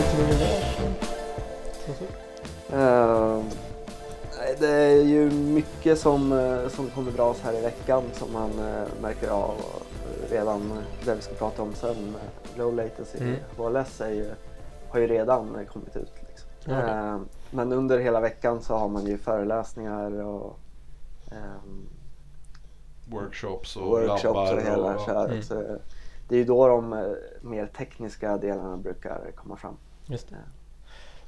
någonting mer? Uh, det är ju mycket som, uh, som kommer dras här i veckan som man uh, märker av redan det vi ska prata om sen. Low latency mm. HLS är ju, har ju redan kommit ut. Liksom. Okay. men under hela veckan så har man ju föreläsningar och um, workshops och workshops labbar. Och hela och, köret. Mm. Så det är ju då de mer tekniska delarna brukar komma fram. Just det.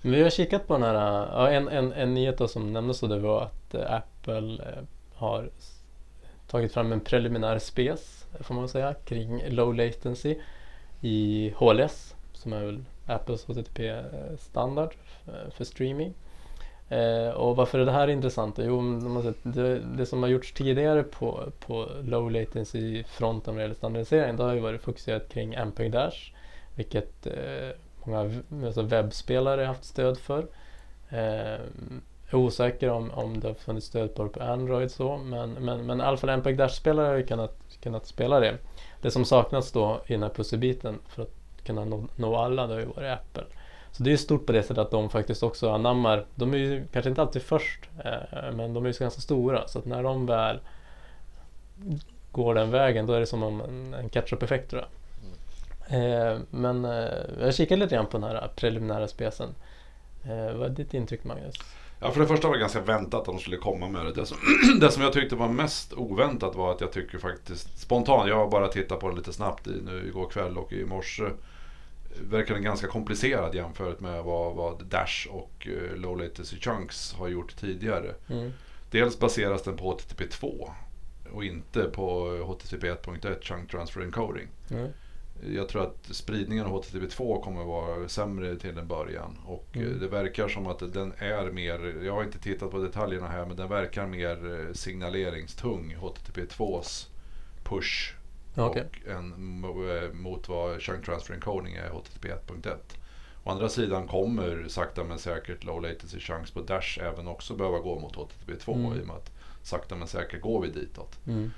Men vi har kikat på den här, ja, en, en, en nyhet som nämndes då det var att eh, Apple eh, har tagit fram en preliminär spes, får man säga, kring low latency i HLS som är väl Apples HTTP-standard eh, för streaming. Och varför är det här intressant? Jo, det, det, som har gjorts tidigare på, på low latency-fronten vad gäller standardisering det har ju varit fokuserat kring MPEG Dash vilket många alltså webbspelare har haft stöd för. Eh, jag är osäker om, om det har funnits stöd på, Android så men, men, men i alla fall MPEG Dash-spelare har ju kunnat, kunnat spela det. Det som saknas då i den här pusselbiten för att kunna nå, nå alla det har ju varit Apple. Så det är stort på det sättet att de faktiskt också anammar, de är ju kanske inte alltid först, eh, men de är ju ganska stora så att när de väl går den vägen då är det som en, en catch-up-effekt tror jag. Eh, men eh, jag kikade lite grann på den här preliminära spesen. Eh, vad är ditt intryck Magnus? Ja, för det första var det ganska väntat att de skulle komma med det. Det som, det som jag tyckte var mest oväntat var att jag tycker faktiskt spontant, jag har bara tittat på det lite snabbt i, nu igår kväll och i morse. Verkar den ganska komplicerad jämfört med vad, vad Dash och Low Latency Chunks har gjort tidigare. Mm. Dels baseras den på HTTP 2 och inte på HTTP 1.1 Chunk Transfer Encoding. Mm jag tror att spridningen av HTTP2 kommer vara sämre till en början. Och mm. Eh, det verkar som att den är mer, jag har inte tittat på detaljerna här, men den verkar mer eh, signaleringstung, HTTP2s push. Okay. Och en, eh, mot vad Chunk Transfer Encoding är HTTP 1.1. Å andra sidan kommer sakta men säkert Low Latency Chunks på Dash även också behöva gå mot HTTP2 mm. i och med att sakta men säkert går vi ditåt. Mm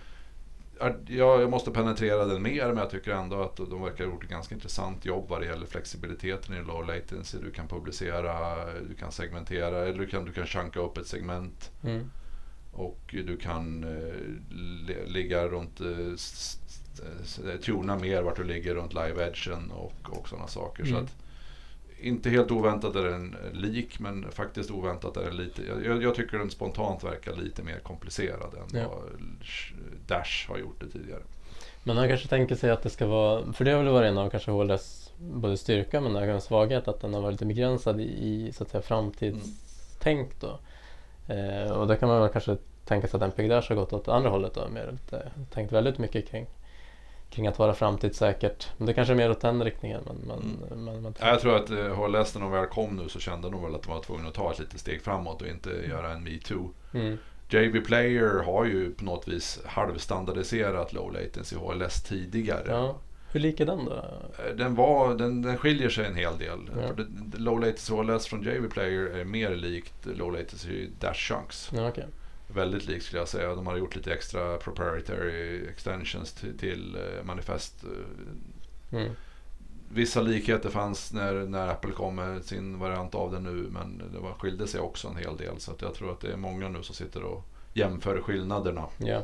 jag måste penetrera den mer men jag tycker ändå att de verkar ha gjort ett ganska intressant jobb vad det gäller flexibiliteten i low latency. Du kan publicera, du kan segmentera eller du kan, du kan chunka upp ett segment. Mm. Och du kan eh, ligga runt, eh, tuna mer vart du ligger runt live edgen och, och sådana saker. Mm. Så att, inte helt oväntat är den lik men faktiskt oväntat är den lite, jag, jag tycker den spontant verkar lite mer komplicerad än ja. vad Dash har gjort det tidigare. Men han kanske tänker sig att det ska vara, för det har väl varit en av kanske HLS både styrka men även svaghet att den har varit lite begränsad i, så att säga framtidstänk då. Eh, och då kan man väl kanske tänka sig att MPG Dash har gått åt andra hållet då, mer lite, tänkt väldigt mycket kring kring att vara framtidssäkert. Men det kanske är mer åt den riktningen. Men, men, mm. men, men jag tror att eh, HLS när de väl kom nu så kände de väl att de var tvungna att ta ett litet steg framåt och inte mm. göra en metoo. Mm. JB Player har ju på något vis halvstandardiserat low latency HLS tidigare. Ja. Hur lik är den då? Eh, den, var, den, den skiljer sig en hel del. Ja. Low latency HLS från JB Player är mer likt low latency Dash Chunks. Ja, okay. Väldigt likt skulle jag säga. De har gjort lite extra proprietary extensions till, till eh, manifest. Mm vissa likheter fanns när, när Apple kom med sin variant av det nu men det var, skilde sig också en hel del. Så att jag tror att det är många nu som sitter och jämför skillnaderna. Yeah.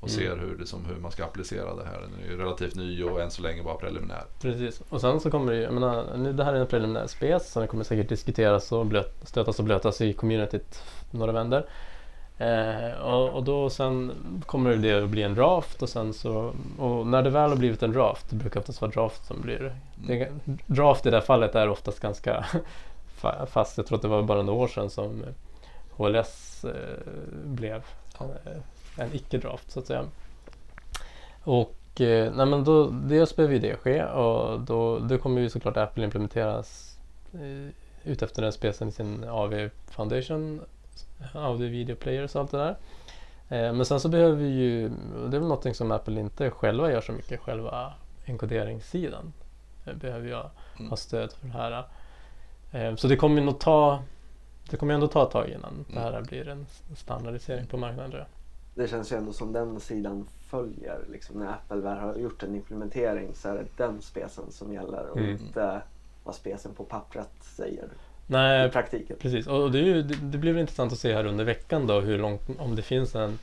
Och mm. ser hur, det, som, hur man ska applicera det här. Den är ju relativt ny och än så länge bara preliminär. Precis, och sen så kommer det ju, jag menar, nu det här är en preliminär spec så den kommer säkert diskuteras och blöt, stötas och blötas i communityt några vänder. Eh, och, och, då sen kommer det att bli en draft och sen så och när det väl har blivit en draft, det brukar oftast vara draft som blir det, Draft i det här fallet är oftast ganska fast. Jag tror att det var bara några år sedan som HLS eh, blev eh, en icke-draft så att säga. Och eh, nej men då, dels behöver det ske och då, då kommer ju såklart Apple implementeras eh, utefter den specen i sin AV Foundation audio video players och allt det där. Eh, men sen så behöver vi ju, det är väl någonting som Apple inte själva gör så mycket, själva enkoderingssidan. Eh, behöver jag mm. ha stöd för det här. Eh, så det kommer nog ta, det kommer ändå ta ett tag innan mm. det här blir en standardisering på marknaden tror jag. Det känns ju ändå som den sidan följer. Liksom, när Apple väl har gjort en implementering så är det den specen som gäller och mm. inte vad specen på pappret säger Nej, i praktiken. precis. Och det, är ju, det, det blir väl intressant att se här under veckan då hur långt, om det finns en,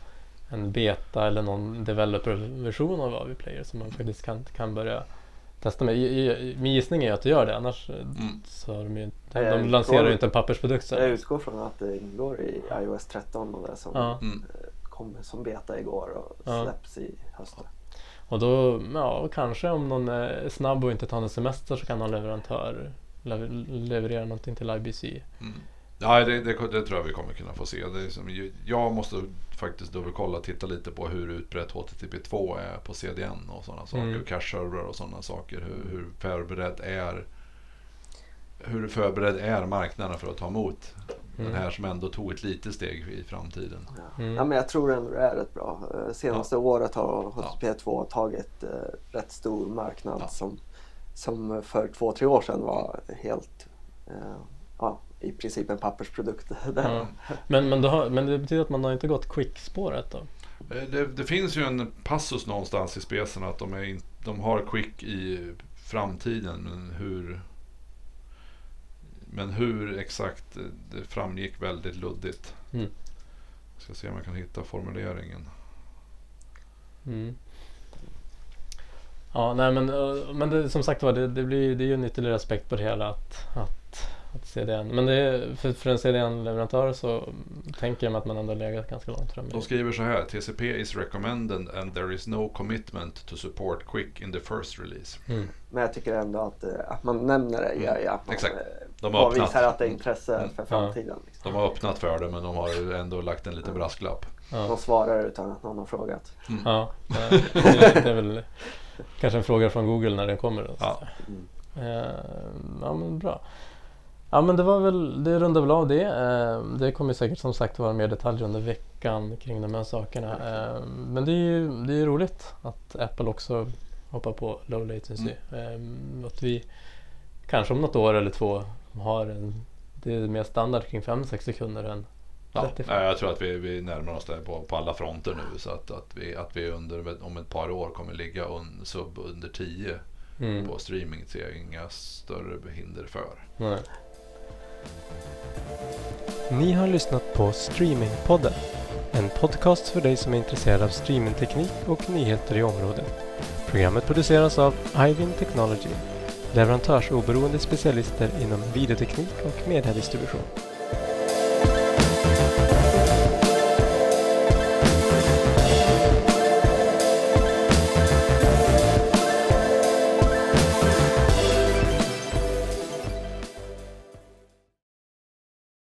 en beta eller någon developer-version av AV-player som man faktiskt kan, kan börja testa med. Min gissning är att det gör det, annars eh, Mm. så har de ju de utgår- lanserar ju inte en pappersprodukt sen. Jag utgår från att det ingår i iOS 13 och det som Ja. Mm. eh, kom som beta igår och Ja. släpps i höst. Och då, ja, kanske om någon är snabb och inte tar någon semester så kan någon leverantör le- leverera någonting till IBC. Mm. Ja, det, det, det tror jag vi kommer kunna få se. Det är som, ju- jag måste faktiskt dubbelkolla och titta lite på hur utbrett HTTP2 är på CDN och sådana saker. Mm. Cache-servrar och sådana saker. Hur, hur förberedd är hur förberedd är marknaden för att ta emot Mm. den här som ändå tog ett litet steg i framtiden. Ja. Mm. Ja, men jag tror ändå det är rätt bra. Eh, Senaste året har HTTP2 tagit eh, rätt stor marknad Ja. som, som för två, tre år sedan var helt eh, ja, i princip en pappersprodukt. Där. Ja. Men, men, då har, men det betyder att man har inte gått quick-spåret då? Eh, Det, det finns ju en passus någonstans i specen att de, är in, de har quick i framtiden. Men hur, men hur exakt, eh, det framgick väldigt luddigt. Mm. Jag ska se om jag kan hitta formuleringen. Mm. Ja, nej men, eh, men det, som sagt var, det, det, blir, det är ju en ytterligare aspekt på det hela att, att, att CDN. Men det är, för, för en CDN-leverantör så tänker jag mig att man ändå legat ganska långt framme. De skriver så här. TCP is recommended and there is no commitment to support quick in the first release. Mm. Men jag tycker ändå att, eh, att man nämner det gör ju att man Exakt. eh, De har öppnat. att det är intresse Mm. för framtiden. Liksom. De har öppnat för det men de har ändå lagt en liten brasklapp. De Ja, svarar utan att någon har frågat. ja, nej, det, det är väl kanske en fråga från Google när den kommer. Ja. Eh, ja men bra. Ja men det var väl, det rundar väl av det. Eh, det kommer säkert som sagt vara mer detaljer under veckan kring de här sakerna. Eh, men det är ju det är roligt att Apple också hoppar på low latency. Eh, att vi kanske om något år eller två har en, det är mer standard kring 5-6 sekunder än Ja, 35. nej, jag tror att vi, vi närmar oss det på, på alla fronter nu. Så att, att vi, att vi under, om ett par år kommer ligga un, sub under 10 Mm. på streaming ser jag inga större hinder för. Nej. Ni har lyssnat på Streamingpodden. En podcast för dig som är intresserad av streamingteknik och nyheter i området. Programmet produceras av Ivin Technology, leverantörsoberoende specialister inom videoteknik och mediedistribution.